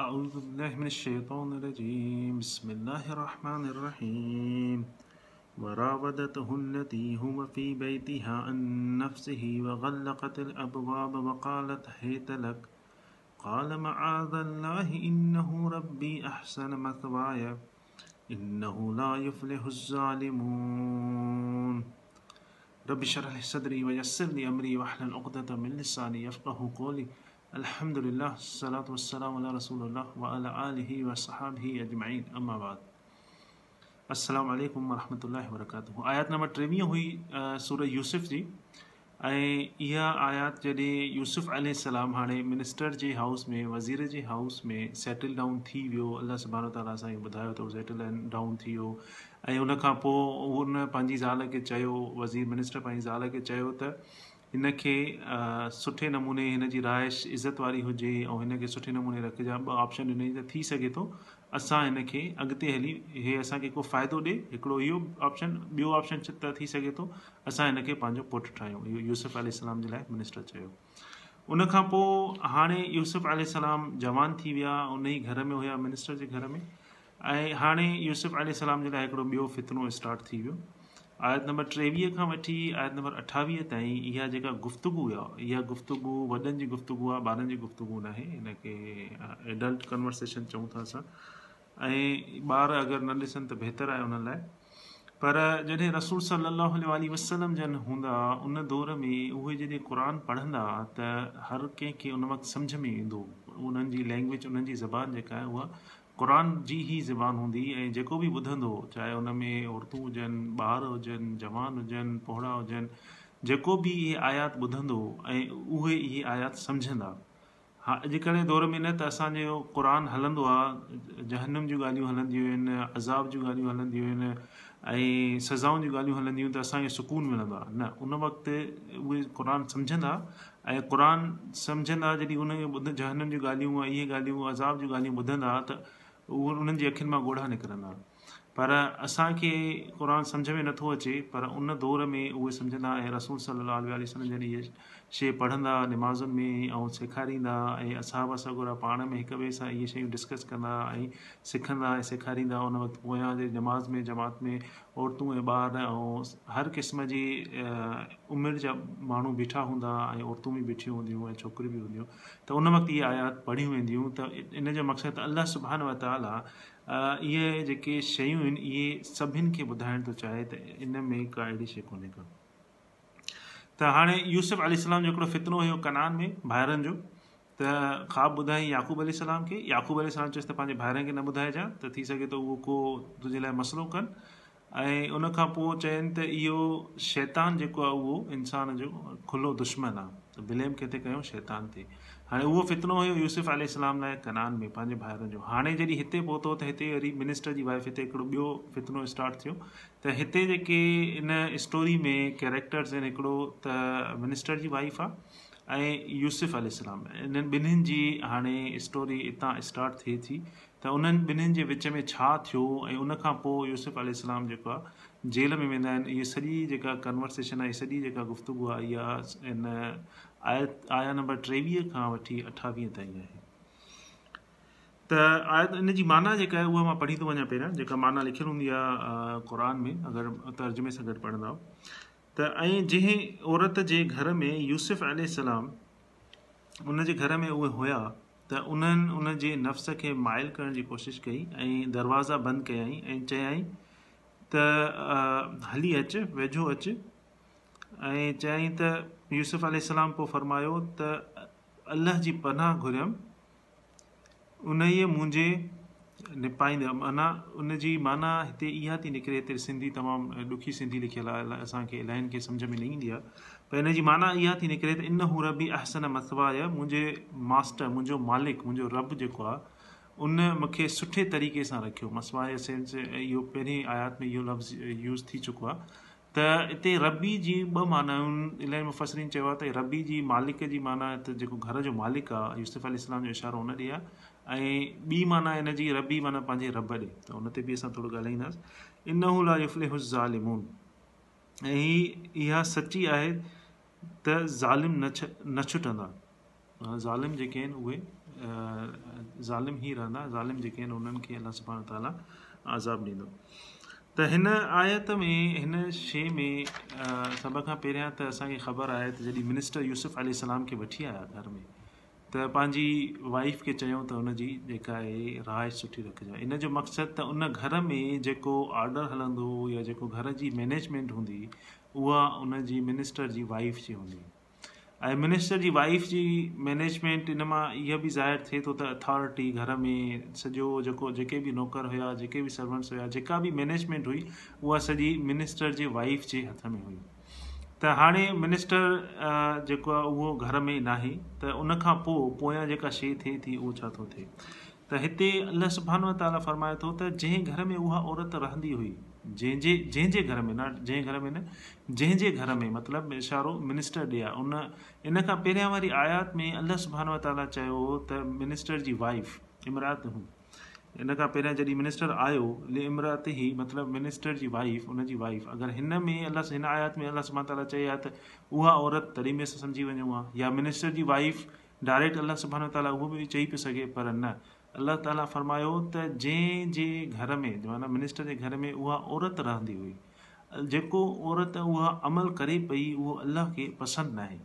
أعوذ بالله من الشيطان الرجيم بسم الله الرحمن الرحيم وراودته التي هو في بيتها عن نفسه وغلقت الأبواب وقالت هيت لك قال معاذ الله إنه ربي أحسن مثواي إنه لا يفلح الظالمون رب اشرح لي صدري ويسر لي أمري واحلل عقدة من لساني يفقه قولي Alhamdulillah, Salatu wassalamu ala अलमदिल्ला सलत वला र अज अजाद अरमत अलाए वरकातू आयात नंबर टेवीह हुई सूरत यूसुफ़ जी ऐं इहा आयात जॾहिं यूसुफ अलाम हाणे मिनिस्टर जे हाउस में वज़ीर जे हाउस में सेटल डाउन थी वियो अलाह सबरो ताला सां इहो ॿुधायो त सेटल डाउन थी वियो ऐं उनखां पोइ हुन पंहिंजी ज़ाल खे चयो वज़ीर मिनिस्टर panji ज़ाल کے चयो त खे सुठे नमूने हिन जी रहाइश इज़त वारी हुजे ऐं हिन खे सुठे नमूने रखिजा ॿ ऑप्शन हिन हिनजा थी सघे थो असां हिन खे अॻिते हली इहे असांखे को फ़ाइदो ॾिए हिकिड़ो इहो ऑप्शन ॿियो ऑप्शन त थी सघे थो असां हिन खे पंहिंजो पुटु ठाहियूं इहो यूसुफ अलाम जे लाइ मिनिस्टर चयो उनखां पोइ हाणे यूसुफ यूसुफ़लाम जवान थी विया उन ई घर में हुया मिनिस्टर जे घर में ऐं हाणे यूसुफ़ल सलाम जे लाइ हिकिड़ो ॿियो फितरो स्टार्ट थी वियो आयत नंबर टेवीह खां वठी आयत नंबर अठावीह ताईं इहा जेका गुफ़्तगु आहे इहा गुफ़्तगु वॾनि जी गुफ़्तगु आहे ॿारनि जी गुफ़्तगु नाहे हिनखे एडल्ट कन्वर्सेशन चऊं था असां ऐं ॿार अगरि न ॾिसनि त बहितर आहे हुन लाइ पर जॾहिं रसूल सली वसलम जन हूंदा उन दौर में उहे जॾहिं क़ुर पढ़ंदा त हर कंहिंखे उन वक़्तु में ईंदो उन्हनि जी लैंग्वेज उन्हनि जी ज़बान जेका आहे उहा क़रनि जी ई ज़बान हूंदी ऐं जेको बि ॿुधंदो चाहे हुन में औरतूं हुजनि ॿार हुजनि जवान हुजनि पोहड़ा हुजनि जेको बि इहे आयात ॿुधंदो ऐं उहे इहे आयात सम्झंदा हा अॼुकल्ह दौर में न त असांजो क़रान हलंदो आहे जहनम जूं ॻाल्हियूं हलंदियूं आहिनि अज़ाब जूं ॻाल्हियूं हलंदियूं आहिनि ऐं सज़ाउनि जूं ॻाल्हियूं हलंदियूं आहिनि त असांखे सुकून मिलंदो आहे न उन वक़्तु उहे क़ुर सम्झंदा ऐं क़ुर सम्झंदा जॾहिं ॿुध जहनम जूं ॻाल्हियूं इहे ॻाल्हियूं अज़ाब जूं ॻाल्हियूं ॿुधंदा त उहे उन्हनि जी अखियुनि मां ॻोढ़ा निकिरंदा पर असांखे क़ुर सम्झि में नथो अचे पर उन दौर में उहे सम्झंदा ऐं रसूल सलाहु सम्झनि इहे शइ पढ़ंदा नमाज़ुनि में ऐं सेखारींदा ऐं असां बि गुड़ा पाण में हिक ॿिए सां इहे शयूं डिस्कस कंदा ऐं सिखंदा ऐं सेखारींदा उन वक़्तु पोयां जे नमाज़ में जमात में औरतूं ऐं ॿार ऐं हर क़िस्म जी उमिरि जा माण्हू बीठा हूंदा ऐं औरतूं बि बीठियूं हूंदियूं ऐं छोकिरियूं बि हूंदियूं त उन वक़्तु इहे आयात पढ़ियूं वेंदियूं त इन जो मक़सदु अलाह सुभाणे वताल आहे इहे जेके शयूं आहिनि इहे सभिनि खे ॿुधाइण थो चाहे त इन में का अहिड़ी शइ कोन्हे का त हाणे यूसुफ अली सलाम जो हिकिड़ो फितनो हुयो कनान में भाइरनि जो त ख़्वाबु ॿुधाई याक़ूब अली सलाम खे याक़ूब अली सलाम चयसि त पंहिंजे भाइरनि खे न ॿुधाइजांइ त थी सघे थो उहो को तुंहिंजे लाइ मसलो कनि ऐं उनखां पोइ चवनि त इहो शैतान जेको आहे उहो इंसान जो खुलो दुश्मन आहे ब्लेम किथे कयूं शैतान ते हाणे उहो फितनो हुयो यूसुफ़ी सलाम लाइ कनान में पंहिंजे ॿाहिरि जो हाणे जॾहिं हिते पहुतो त हिते वरी मिनिस्टर जी वाइफ़ हिते हिकिड़ो ॿियो फितनो स्टार्ट थियो त हिते जेके इन स्टोरी में कैरेक्टर्स आहिनि हिकिड़ो त मिनिस्टर जी वाइफ़ आहे ऐं यूसुफ़ अली इसलाम इन्हनि ॿिन्हिनि जी हाणे स्टोरी हितां स्टार्ट थिए थी त उन्हनि ॿिन्हिनि जे विच में छा थियो ऐं उनखां पोइ यूसुफ अल यूसुफ़लाम जेको आहे जेल में वेंदा आहिनि इहे सॼी जेका कन्वर्सेशन आहे सॼी जेका गुफ़्तगु आहे इहा इन आयत आया नंबर टेवीह खां वठी अठावीह ताईं आहे त आयत इन जी माना जेका आहे उहा मां पढ़ी थो वञा पहिरियां जेका माना लिखियलु हूंदी आहे क़ुर में अगरि तर्जुमे सां गॾु पढ़ंदा त ऐं जंहिं औरत जे घर में यूसुफ़ अल उन जे घर में उहे हुया त उन्हनि उन जे नफ़्स खे माइल करण जी कोशिशि कई ऐं दरवाज़ा बंदि कयाई ऐं चयई त हली अचु वेझो अचु ऐं चयई त अलाम पोइ फ़र्मायो त अलाह जी पनाह घुरियमि उन ई मुंहिंजे निपाईंदमि माना उन जी माना हिते इहा थी निकिरे सिंधी तमामु ॾुखी सिंधी लिखियलु आहे असांखे इलाही सम्झ में न ईंदी आहे पर हिन जी माना इहा थी निकिरे त इन हू रबी अहसन मसवाय मुंहिंजे मास्टर मुंहिंजो मालिक मुंहिंजो रब जेको आहे उन मूंखे सुठे तरीक़े सां रखियो मसवाय सेंस इहो पहिरीं आयात में इहो लफ़्ज़ यूज़ थी चुको आहे त हिते रबी जी ॿ माना आहिनि इलाही मुफ़सरीन चयो आहे त रबी जी मालिक जी माना त जेको घर जो मालिक आहे यूसुफ यूसुफ़ी इस्लाम जो इशारो हुन ॾे आहे ऐं ॿी माना हिन जी रबी माना पंहिंजे रब ॾे त हुन ते बि असां थोरो ॻाल्हाईंदासीं इन हू लाफ़ल हुसालिमोन ऐं इहा सची आहे त ज़ालिम न छ न छुटंदा ज़ालिम जेके आहिनि उहे ज़ालिम ई रहंदा ज़ालिम जेके आहिनि उन्हनि खे अलाह सुभाणे ताला आज़ाब ॾींदो त हिन आयत में हिन शइ में सभ खां पहिरियां त असांखे ख़बर आहे त जॾहिं मिनिस्टर यूसुफ अली सलाम खे वठी आया घर में त पंहिंजी वाइफ खे चयूं त हुनजी जेका आहे रहाइश सुठी रखिजे इन जो मक़सदु त उन घर में जेको ऑडर हलंदो या जेको घर जी मैनेजमेंट हूंदी उहा उन जी मिनिस्टर जी वाइफ जी हूंदी ऐं मिनिस्टर जी वाइफ़ जी मैनेजमेंट इन मां इहा बि ज़ाहिरु थिए थो त अथॉरिटी घर में सॼो जेको जेके बि नौकर हुया जेके बि सर्वेंट्स हुया जेका बि मैनेजमेंट हुई उहा सॼी मिनिस्टर जे वाइफ़ जे हथ में हुई त हाणे मिनिस्टर जेको आहे उहो घर में नाहे त उन खां पोइ पोयां जेका शइ थिए थी उहो छा थो थिए त हिते अलाह सुबान ताला फरमाए थो त जंहिं घर में उहा औरत रहंदी हुई जंहिंजे जंहिंजे घर में न जंहिं घर में न जंहिंजे घर में मतिलबु इशारो मिनिस्टर ॾे आहे उन इन खां पहिरियां वारी आयात में अलाह ताला चयो त मिनिस्टर जी वाइफ़ इमरात हुई इन खां पहिरियां जॾहिं मिनिस्टर आयो इमरात ई मतिलबु मिनिस्टर जी वाइफ़ उन जी वाइफ़ अगरि हिन में अलाह हिन आयात में अलाह सबहान ताला चई आहे त उहा औरत तॾहिं में असां सम्झी वञूं हा या मिनिस्टर जी वाइफ डायरेक्ट अलाह सुबानो ताला उहो बि चई पियो सघे पर न अलाह ताला फ़र्मायो त जंहिं जे घर में मिनिस्टर जे घर में उहा औरत रहंदी हुई जेको औरत उहा अमल करे पई उहो अल्लाह खे पसंदि न आहे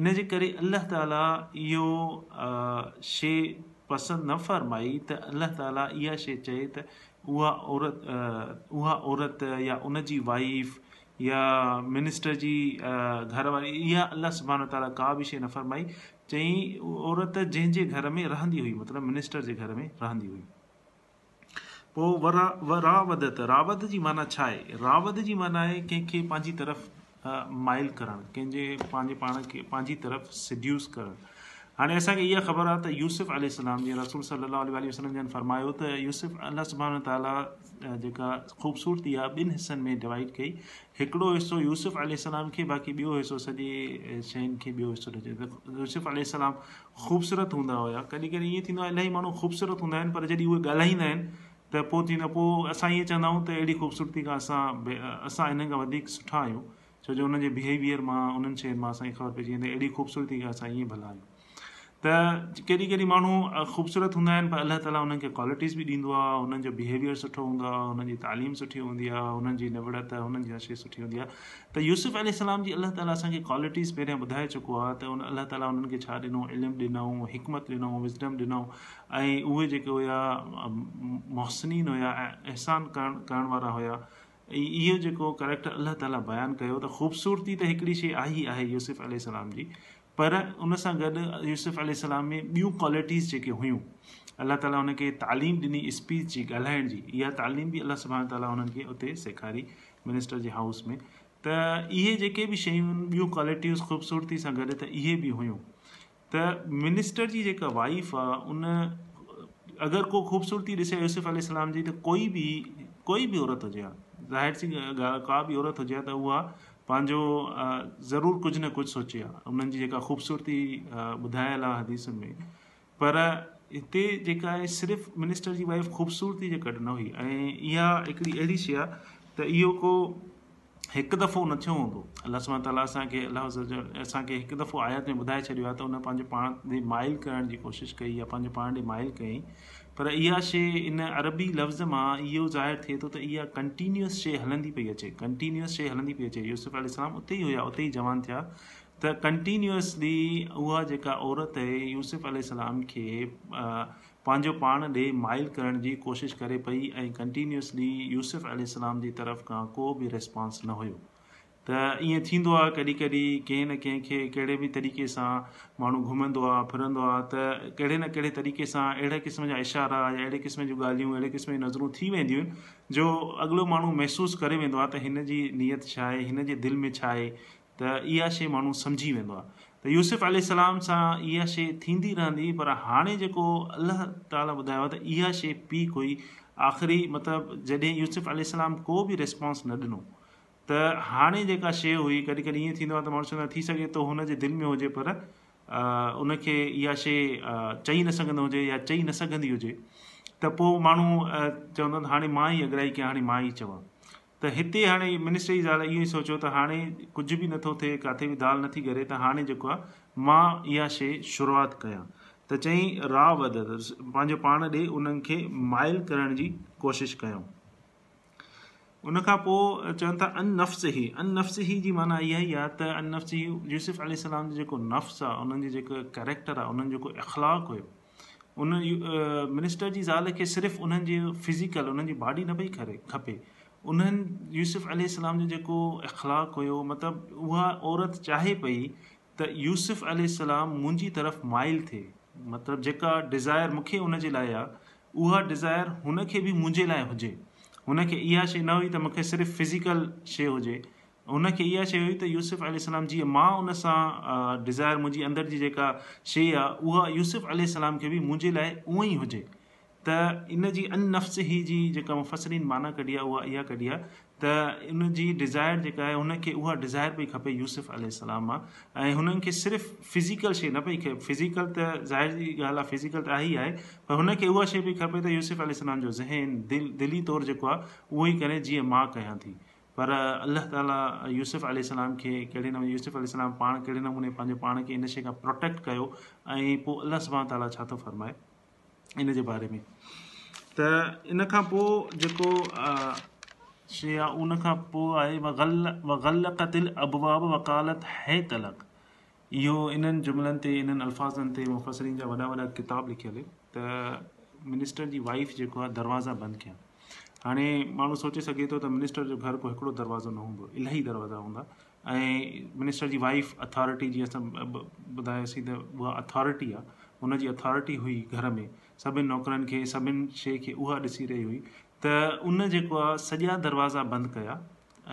इनजे करे अलाह ताला इहो शइ पसंदि न फ़रमाई त अल्लाह ताला इहा शइ चए त उहा औरत उहा औरत या उन जी वाइफ़ या मिनिस्टर जी घर इहा अलाह सुभाणे ताला का बि शइ न फ़रमाई चई औरत जंहिंजे घर में रहंदी हुई मतिलबु मिनिस्टर जे घर में रहंदी हुई पोइ वरा व त रावत जी माना छा आहे रावत जी माना आहे कंहिंखे पंहिंजी तरफ़ माइल करणु कंहिंजे पंहिंजे पाण खे पंहिंजी तरफ़ सिड्यूस करणु हाणे असांखे इहा ख़बर आहे त यूसुफ़ यूसुफ़ल जीअं रसूल सलाहु वसलम जन फरमायो त यूसुफ़ अलाह सलाम ताला जेका ख़ूबसूरती आहे ॿिनि हिसनि में डिवाइड कई हिकिड़ो हिसो यूसुफ़ सलाम खे बाक़ी ॿियो हिसो सॼे शयुनि खे ॿियो हिसो ॾिजे त यूसुफ़ल सलाम ख़ूबसूरत हूंदा हुया कॾहिं कॾहिं ईअं थींदो आहे इलाही माण्हू ख़ूबसूरत हूंदा आहिनि पर जॾहिं उहे ॻाल्हाईंदा आहिनि त पोइ थींदो आहे पोइ असां ईअं चवंदा आहियूं त अहिड़ी ख़ूबसूरती खां असां असां हिन खां वधीक सुठा आहियूं छो जो उन्हनि जे बिहेवियर मां उन्हनि शयुनि मां असांखे ख़बर पइजी वेंदी अहिड़ी ख़ूबसूरती खां असां ईअं भला आहियूं त केॾी केॾी माण्हू ख़ूबसूरत हूंदा आहिनि पर अलाह ताला हुननि खे क्वालिटीज़ बि ॾींदो आहे हुननि जो बिहेवियर सुठो हूंदो आहे हुननि जी तालीम सुठी हूंदी आहे हुननि जी निबड़त हुननि जी हर शइ सुठी हूंदी आहे त यूसुफ अल सलाम जी अलाह ताला असांखे क्वालिटीज़ पहिरियां ॿुधाए चुको आहे त उन अलाह ताला हुननि खे छा ॾिनो इल्मु ॾिनऊं हिकमत ॾिनऊं विज़डम ॾिनऊं ऐं उहे जेके हुया मोहसिन हुया ऐं अहसान करण करण वारा हुया ऐं इहो जेको करेक्टर अलाह ताला बयानु कयो त ख़ूबसूरती त हिकिड़ी शइ आहे ई आहे यूसुफ़ल सलाम जी پر ان سا گڈ یوسف علیہ السلام میں بیوں قالٹیز ہولّہ تعالیٰ ان کے تعلیم دنیا اسپیچ کی گال تعلیم بھی اللہ سال ان کے سکھاری منسٹر کے ہاؤس میں تے جے بھی شیئر بیوں کوالٹیٹس خوبصورتی سے اے بھی ہو منسٹر کی وائف آ ان اگر کوئی خوبصورتی ڈسے یوسف علیہ السلام کی تو کوئی بھی کوئی بھی عورت ہوج ہوج पंहिंजो ज़रूरु कुझु न कुझु सोचे आहे उन्हनि जी जेका ख़ूबसूरती ॿुधायल आहे हदीस में पर हिते जेका आहे सिर्फ़ु मिनिस्टर जी वाइफ ख़ूबसूरती जे कॾहिं न हुई ऐं इहा हिकिड़ी अहिड़ी शइ आहे त इहो को हिकु दफ़ो न थियो हूंदो अलाह सां ताला असांखे अलाह असांखे हिकु दफ़ो आयत में ॿुधाए छॾियो आहे त हुन पंहिंजे पाण ॾे माइल करण जी कोशिशि कई आहे पंहिंजे पाण ॾे माइल कईं पर इहा शइ इन अरबी लफ़्ज़ मां इहो ज़ाहिरु थिए थो त इहा कंटीन्यूअस शइ हलंदी पई अचे कंटिन्यूअस शइ हलंदी पई अचे यूसुफ इस्लाम उते ई हुया उते ई जवान थिया त कंटीन्यूअसली उहा जेका औरत यूसुफ इस्लाम खे पंहिंजो पाण ॾे माइल करण जी कोशिशि करे पई ऐं कंटिन्यूअसली यूसुफ़ल इस्लाम जी तरफ़ खां को बि रिस्पॉन्स न हुयो त ईअं थींदो आहे कॾहिं कॾहिं कंहिं न कंहिंखे कहिड़े बि तरीक़े सां माण्हू घुमंदो आहे फिरंदो आहे त कहिड़े न कहिड़े तरीक़े सां अहिड़े क़िस्म जा इशारा या अहिड़े क़िस्म जूं ॻाल्हियूं अहिड़े क़िस्म जी नज़रूं थी वेंदियूं आहिनि जो अॻिलो माण्हू महसूसु करे वेंदो आहे त हिन जी नियत छा आहे हिन जे दिलि में छा आहे त इहा शइ माण्हू सम्झी वेंदो आहे त यूसुफ अल सां इहा शइ थींदी रहंदी पर हाणे जेको अलाह ताला ॿुधायो आहे त इहा शइ पी कोई आख़िरी मतिलबु जॾहिं यूसुफ अल को बि रिस्पॉन्स न ॾिनो त हाणे जेका शइ हुई कॾहिं कॾहिं ईअं थींदो आहे त माण्हू चवंदो आहे थी सघे थो हुन जे दिलि में हुजे पर उनखे इहा शइ चई न सघंदो हुजे या चई न सघंदी हुजे त पोइ माण्हू चवंदो त हाणे मां ई अग्राही कयां हाणे मां ई चवां त हिते हाणे मिनिस्टर जी ज़ाल इहो ई सोचियो त हाणे कुझु बि नथो थिए किथे बि दाल नथी करे त हाणे जेको आहे मां इहा शइ शुरूआति कयां त चई राह वध पंहिंजो पाण ॾे उन्हनि खे माइल करण जी कोशिशि कयूं उन खां पोइ चवनि था अन अन नफ़्स ई नफ़्स ई जी माना इहा ई आहे त अन नफ़्स ई यूसुफ अली सलाम जो जेको नफ़्स आहे उन्हनि जी जेको करेक्टर आहे उन्हनि जो जेको अख़लाक़ु हुयो उन मिनिस्टर जी ज़ाल खे सिर्फ़ु उन्हनि जी फिज़िकल उन्हनि जी बॉडी न पई करे खपे उन्हनि यूसुफ़ अली सलाम जो जेको इख़लाक़ु हुयो मतिलबु उहा औरत चाहे पई त यूसुफ़ अली सलाम मुंहिंजी तरफ़ माइल थिए मतिलबु जेका डिज़ायर मूंखे उनजे लाइ आहे उहा डिज़ायर हुन खे बि मुंहिंजे लाइ हुजे हुनखे इहा शइ न हुई त मूंखे सिर्फ़ु फिज़िकल शइ हुजे हुनखे इहा शइ हुई त यूसुफ़ी सलाम जीअं मां उन सां डिज़ायर मुंहिंजी अंदरि जी जेका शइ आहे उहा यूसुफ अलाम खे बि मुंहिंजे लाइ उअं ई हुजे त इन जी अन नफ़्स ई जी जेका मुफ़सरीन माना कढी आहे उहा इहा कढी आहे ت ان کی ڈزائرکا ہے ان کی وہ ڈیزائر پہ کپے یوسف علیہ السلام آ ان کی صرف فیزیکل شی نہ پہ فکل تو ظاہر کی غالب آ فزیکل تو آئی ان کی وہ شی کپے تو یوسف علیہ السلام جو ذہن دل دلی طوری کرے جی ماں کہاں تھی پر اللہ تعالیٰ یوسف علیہ السلام کے یوسف علیہ السلام پان کہڑے نمبر پان کے ان شعی پر پروٹیکٹ کر اللہ صبح تعالیٰ تو فرمائے ان کے بارے میں ان کا शइ आहे उन खां पोइ आहे वग़ल वग़ल अबवाब वकालत है तलक इहो इन्हनि जुमिलनि ते इन्हनि अल्फ़ाज़नि ते मुफ़सरीन जा वॾा वॾा किताब लिखियल त मिनिस्टर जी वाइफ जेको आहे दरवाज़ा बंदि कयां हाणे माण्हू सोचे सघे थो त मिनिस्टर जो घर को हिकिड़ो दरवाज़ो न हूंदो इलाही दरवाज़ा हूंदा ऐं मिनिस्टर जी वाइफ़ अथॉरिटी जीअं असां ॿुधायोसीं त उहा अथॉरिटी आहे हुनजी अथॉरिटी हुई घर में सभिनि नौकरनि खे सभिनि शइ खे उहा ॾिसी रही हुई त उन जेको आहे सॼा दरवाज़ा बंदि कया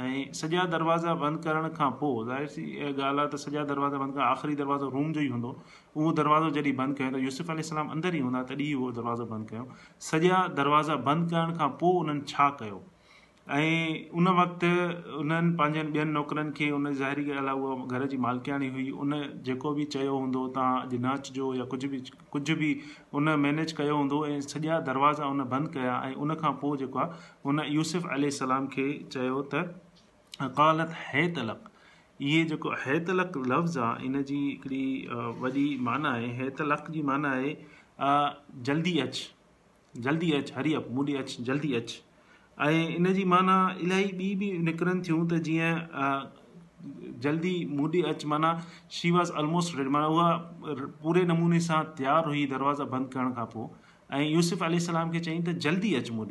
ऐं सॼा दरवाज़ा बंदि करण खां पोइ ज़ाहिर सी इहा ॻाल्हि आहे त सॼा दरवाज़ा बंदि कया आख़िरी दरवाज़ो रूम जो ई हूंदो उहो दरवाज़ो जॾहिं बंदि कयो त यूसुफ़ी सलाम अंदरि ई हूंदा तॾहिं उहो दरवाज़ो बंदि कयूं सॼा दरवाज़ा बंदि करण खां पोइ उन्हनि छा कयो ऐं उन वक़्तु उन्हनि पंहिंजनि ॿियनि नौकरनि खे उन ज़ाहिरी ॻाल्हि आहे उहा घर जी मालिकाणी हुई उन जेको बि चयो हूंदो तव्हां अॼु नाच जो या कुझु बि कुझु बि उन मैनेज कयो हूंदो ऐं सॼा दरवाज़ा उन बंदि कया ऐं उनखां पोइ जेको आहे उन यूसुफ़ सलाम खे चयो त अकालत है तलक इहे जेको है तलक लफ़्ज़ आहे इन जी हिकिड़ी वॾी माना आहे है तलक जी माना आहे जल्दी अच जल्दी अचु अप मूडी अचु जल्दी अचु ऐं जी माना इलाही ॿी बि निकिरनि थियूं त जीअं जल्दी मूडी अच माना शी वॉज़ ऑलमोस्ट रेड माना उहा पूरे नमूने सां तयारु हुई दरवाज़ा बंदि करण खां पोइ ऐं यूसुफ अली सलाम खे चयईं त जल्दी अचु मूं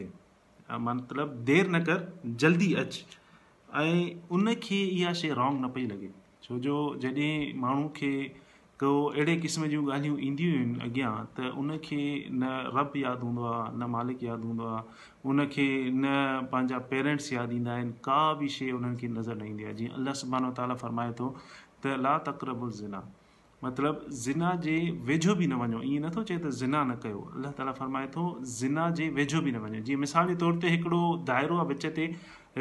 ॾे मतिलबु देरि न कर जल्दी अचु ऐं उनखे इहा शइ रॉन्ग न पई लॻे छो जो जॾहिं माण्हू खे त उहो अहिड़े क़िस्म जूं ॻाल्हियूं ईंदियूं आहिनि अॻियां त उनखे न रब यादि हूंदो आहे न मालिक यादि हूंदो आहे उनखे न पंहिंजा पेरेंट्स यादि ईंदा आहिनि का बि शइ उन्हनि खे नज़र न ईंदी आहे जीअं अलाह सुबानो ताला फ़रमाए थो त ला तक़रबु ज़िना मतिलबु ज़िना जे वेझो बि न वञो ईअं नथो चए त ज़िना न कयो अलाह ताला फ़रमाए थो ज़िना जे वेझो बि न वञो जीअं मिसाल जे तौर ते हिकिड़ो दाइरो आहे विच ते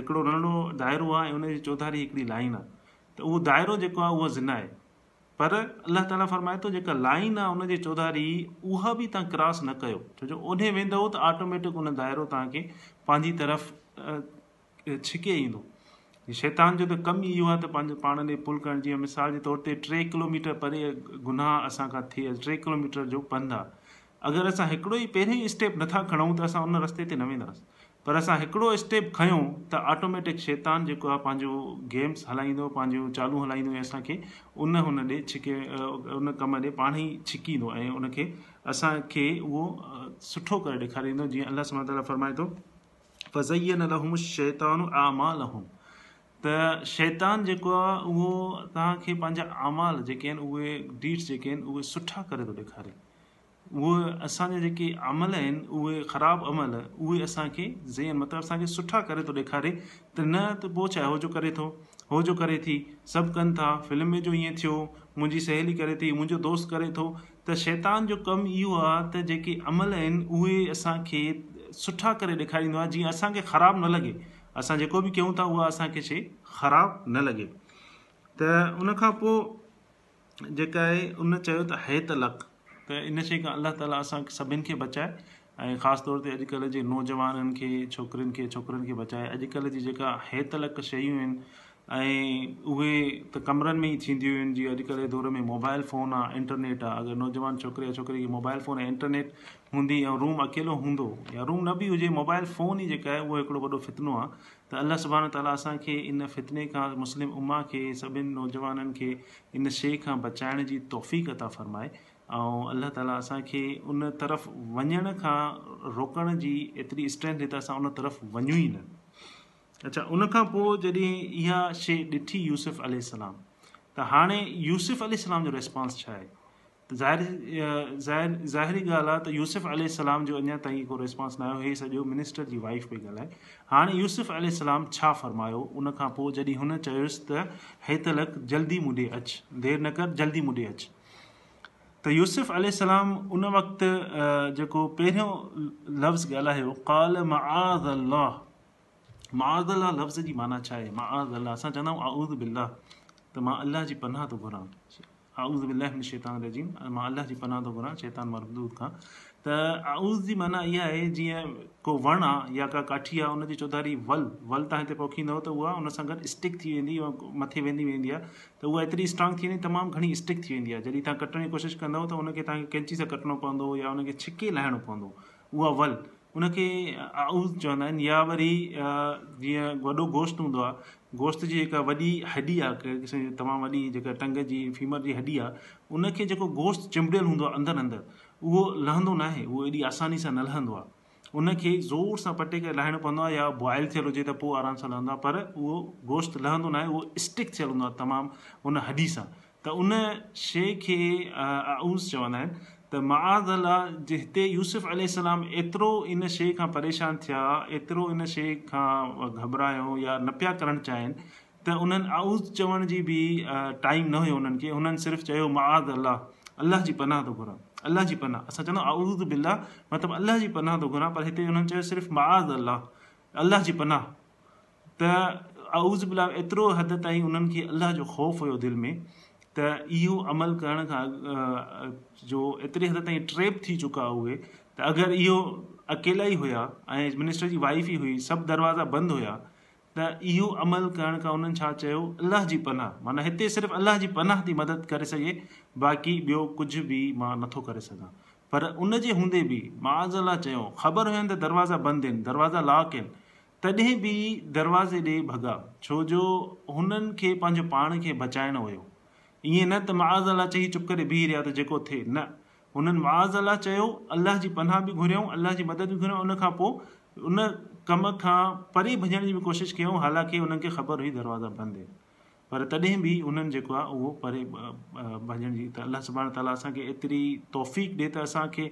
हिकिड़ो नंढो दाइरो आहे ऐं उनजी चौधारी हिकिड़ी लाइन आहे त उहो दाइरो जेको आहे उहो ज़िना आहे पर अलाह ताला फ़रमाए थो जेका लाइन आहे उनजे चौधारी उहा बि तव्हां क्रॉस न कयो छो जो ओॾे वेंदव त ऑटोमेटिक उन दायरो तव्हांखे पंहिंजी तरफ़ छिके ईंदो शैतान जो त कमु इहो आहे त पंहिंजो पाण ॾे पुल करणु जीअं मिसाल जे तौर ते टे किलोमीटर परे गुनाह असां थिए टे किलोमीटर जो पंधु आहे अगरि असां हिकिड़ो ई पहिरियों ई स्टेप नथा खणूं त असां उन रस्ते न वेंदासीं पर असां हिकिड़ो स्टेप खयों त ऑटोमेटिक शैतान जेको आहे पंहिंजो गेम्स हलाईंदो पंहिंजो चालू हलाईंदो ऐं असांखे उन हुन ॾे छिके उन कम ॾे पाण ई छिकींदो ऐं उनखे असांखे उहो सुठो करे ॾेखारींदो जीअं अलाह फरमाए थो फज़ैय न रहूं शैतानु आमाल त शैतान जेको आहे उहो तव्हांखे पंहिंजा आमाल जेके आहिनि उहे डीट्स जेके आहिनि उहे सुठा करे थो ॾेखारे اے عمل اہم وہ خراب عمل اوے اصان کے زین مطلب اُس کے ساتھ کرے تو دکھارے تو نہ تو چاہے وہ جو کرے تو ہو جو کرے تھی سب کن تھا فلم جو سہلی کرے تھی مجھے دوست کرے تو شیتان جو کم یہ تو عمل اِن اصان سٹا کر دکھاری جی اگر خراب نہ لگے اب بھی کہوں اِس خراب نہ لگے تو ان کا انت لک त इन शइ खां अलाह ताला असां सभिनि खे बचाए ऐं ख़ासि तौर ते अॼुकल्ह जे नौजवाननि खे छोकिरियुनि खे छोकिरनि खे बचाए अॼुकल्ह जी जेका हेतलक शयूं आहिनि ऐं उहे त कमरनि में ई थींदियूं आहिनि जीअं अॼुकल्ह जे दौर में मोबाइल फ़ोन आहे इंटरनेट आहे अगरि नौजवान छोकिरे या छोकिरी खे मोबाइल फ़ोन ऐं इंटरनेट हूंदी ऐं रूम अकेलो हूंदो या रूम न बि हुजे मोबाइल फोन ई जेका आहे उहो हिकिड़ो वॾो फितनो आहे त अलाह सुभाणे ताला असांखे इन फितने खां मुस्लिम उमा खे सभिनि नौजवाननि खे इन शइ खां बचाइण जी तौफ़त था फ़रमाए ऐं अलाह ताला असांखे उन तरफ़ वञण खां रोकण जी एतिरी स्ट्रेंथ असां उन तरफ़ वञूं ई न अच्छा उन खां पोइ जॾहिं इहा शइ ॾिठी यूसुफ अल सलाम त हाणे यूसुफ अल सलाम जो रिस्पोंस छा आहे त ज़ाहिरी ज़ाहिरी ॻाल्हि आहे त यूसुफ अल सलाम जो अञा ताईं को रिस्पोंस न आयो हे सॼो मिनिस्टर जी वाइफ़ पई ॻाल्हाए हाणे यूसुफ़ अल सलाम छा फ़र्मायो उन खां पोइ जॾहिं हुन चयोसि त हे त लख जल्दी मूं ॾे अचु देरि न कर जल्दी मूंडे अचु यूसुफ अलाम उन वक़्तु जेको पहिरियों लफ़्ज़ ॻाल्हायो काल आज़ अलाह अलाह लफ़्ज़ जी माना छा आहे मां अलाह असां चवंदा आहियूं आउज़ बिल्ला त मां अलाह जी पनाह थो घुरां आउज़ बिल्ला शैतान रजीम मां अलाह जी पनाह थो घुरां शैतान मरदूद खां त आउज़ जी माना इहा आहे जीअं को वण आहे या का काठी आहे उनजी चौधारी वल वल तव्हां हिते पोखींदव त उहा उन सां गॾु स्टिक थी वेंदी मथे वेंदी वेंदी आहे त उहा एतिरी स्ट्रांग थी वेंदी तमामु घणी स्टिक थी वेंदी आहे जॾहिं तव्हां कटण जी कोशिशि कंदव त हुनखे तव्हांखे कैंची सां कटिणो पवंदो या हुनखे छिके लाहिणो पवंदो उहा वल उनखे आऊज़ चवंदा आहिनि या वरी जीअं वॾो गोश्त हूंदो आहे गोश्त जी जेका वॾी हॾी आहे कंहिं कंहिं तमामु वॾी जेका टंग जी फीमर जी हॾी आहे उनखे जेको गोश्त चिंबड़ियल हूंदो आहे अंदरि अंदरि उहो लहंदो न आहे उहो एॾी आसानी सां न लहंदो आहे उनखे ज़ोर सां पटे करे लाहिणो पवंदो आहे या बॉइल थियलु हुजे त पोइ आराम सां लहंदो आहे पर उहो गोश्त लहंदो न आहे उहो स्टिक थियलु हूंदो आहे तमामु उन हॾी सां त उन शइ खे आऊज़ चवंदा आहिनि त मांज़ अलाह जे हिते यूसुफ़ अलाम एतिरो इन शइ खां परेशान थिया एतिरो इन शइ खां घबरायो या न पिया करणु चाहिनि त उन्हनि आउज़ चवण जी बि टाइम न हुयो उन्हनि खे हुननि सिर्फ़ु चयो मांज़ अलाह अलाह जी पनाह थो घुरां अलाह जी पनाह असां चवंदा आउज़ बिला मतिलबु अलाह जी पनाह थो घुरां पर हिते हुननि चयो सिर्फ़ु मांज़ अलाह अलाह जी पनाह त आउज़ बिला एतिरो हदि ताईं उन्हनि खे अल्लाह जो ख़ौफ़ हुयो दिलि में त इहो अमल करण खां जो एतिरी हद ताईं ट्रेप थी चुका उहे त अगरि इहो अकेला ई हुया ऐं मिनिस्टर जी वाइफ़ ई हुई सभु दरवाज़ा बंदि हुया त इहो अमल करण खां उन्हनि छा चयो अलाह जी पनाह माना हिते सिर्फ़ु अलाह जी पनाह थी मदद करे सघे बाक़ी ॿियो कुझु बि मां नथो करे सघां पर उन जे हूंदे बि माज़ अलाह चयो ख़बर हुयनि त दरवाज़ा बंदि आहिनि दरवाज़ा लॉक आहिनि तॾहिं बि दरवाज़े ॾे भॻा छो जो हुननि खे पंहिंजो पाण खे बचाइणो हुयो ईअं न त मांज़ अलाह चई चुप करे बीह रहिया त जेको थिए न हुननि माज़ अलाह चयो अलाह जी पनाह बि घुरियऊं अलाह जी मदद बि घुरियऊं उनखां पोइ उन कम खां परे भॼण जी बि कोशिशि कयूं हालांकि हुननि खे ख़बर हुई दरवाज़ा बंदि आहिनि पर तॾहिं बि उन्हनि जेको आहे उहो परे भॼण जी त अलाह सुभाणे ताला असांखे एतिरी तौफ़ीक़ ॾिए त असांखे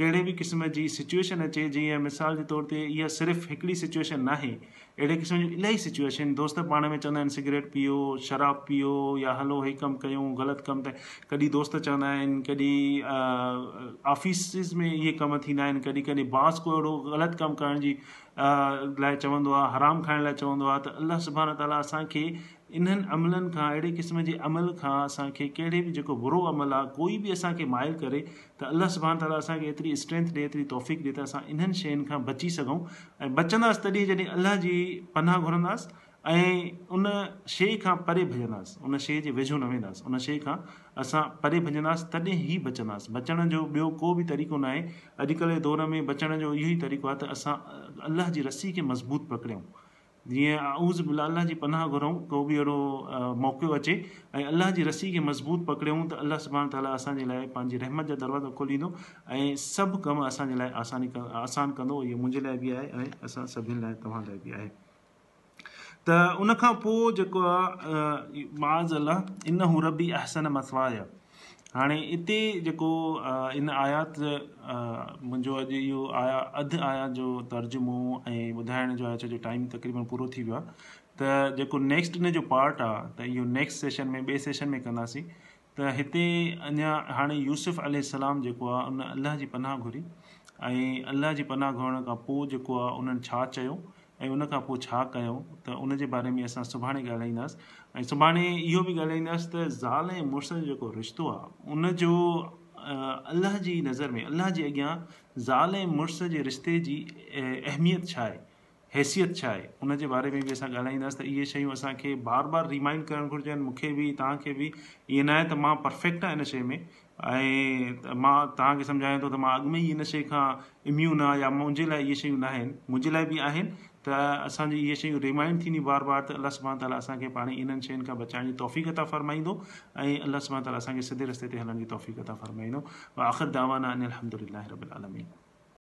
कहिड़े बि क़िस्म जी सिचुएशन अचे जीअं मिसाल जे तौर ते इहा सिर्फ़ु हिकिड़ी सिचुएशन नाहे अहिड़े क़िस्म जी इलाही सिचुएशन दोस्त पाण में चवंदा आहिनि सिगरेट पीओ शराब पीओ या हलो हे कमु कयूं ग़लति कमु त कॾहिं दोस्त चवंदा आहिनि कॾहिं ऑफिसिस में इहे कम थींदा आहिनि कॾहिं कॾहिं बांस को अहिड़ो ग़लति कमु करण जी लाइ चवंदो आहे हराम खाइण लाइ चवंदो आहे त अलाह सुभाणे ताला असांखे इन्हनि अमलनि खां अहिड़े क़िस्म जे अमल खां असांखे कहिड़े बि जेको बुरो अमल आहे कोई बि असांखे माइल करे त अलाह सुभाणे ताला असांखे एतिरी स्ट्रेंथ ॾिए एतिरी तौफ़ीक़ इन्हनि शयुनि खां बची सघूं ऐं बचंदासीं तॾहिं जॾहिं अलाह जी पनाह घुरंदासीं ان شا پرے بجنس ان شے کے ویزوں نہ وس ان شا پرے بجنس تدہیں ہی بچدے بچنے بو کو کوئی بھی طریقہ نہ اج کل دور میں بچوں یہ طریق ہے تو اصل اللہ کی رس کے مضبوط پکڑوں جی آؤز بلالہ پناہ گھروں کو بھی اڑو موقع اچے الہ کی رس کے مضبوط پکڑوں تو اللہ سب ابھی رحمت کا دروازہ کھولی سب کم اب آسانی کر آسان کرو یہ مجھے بھی ہے اور اب سب لائے تم لائیں त उन खां पोइ जेको आहे माज़ अला इन हू रबी अहसन मसवाय हाणे इते जेको इन आयात मुंहिंजो अॼु इहो आया अधु आया जो तर्जुमो ऐं ॿुधाइण जो आहे छो जो टाइम तकरीबन पूरो थी वियो आहे त जेको नेक्स्ट इन जो पार्ट आहे त इहो नेक्स्ट सेशन में ॿिए सेशन में कंदासीं त हिते अञा हाणे यूसुफ़ यूसुफ़लाम जेको आहे उन अलाह जी पनाह घुरी ऐं अलाह जी पनाह घुरण खां पोइ जेको आहे उन्हनि छा चयो ऐं उन खां पोइ छा कयूं त उन जे बारे में असां सुभाणे ॻाल्हाईंदासीं ऐं सुभाणे इहो बि ॻाल्हाईंदासीं त ज़ाल ऐं मुड़ुसु जो जेको रिश्तो आहे उन जो अलाह जी नज़र में अलाह जे अॻियां ज़ाल ऐं मुड़ुस जे रिश्ते जी अहमियत छा आहे हैसियत छा आहे उन जे बारे में बि असां ॻाल्हाईंदासीं त इहे शयूं असांखे बार बार रिमाइंड करणु घुरिजनि मूंखे बि तव्हांखे बि ईअं न आहे त मां परफेक्ट आहियां इन शइ में ऐं मां तव्हांखे सम्झायां थो त मां अॻु में ई इन शइ खां इम्यून आहे या मुंहिंजे लाइ इहे शयूं न आहिनि मुंहिंजे लाइ बि आहिनि त असांजी इहे शयूं रिमाइंड थींदी बार बार त अलाह ताला असांखे पाण इन्हनि शयुनि खां बचाइण जी तौफ़िक था फ़रमाईंदो ऐं अलाह ताला असांखे सिधे रस्ते ते हलण जी तौफ़ी तां फरमाईंदो आख़िर दावाना अल रबालमी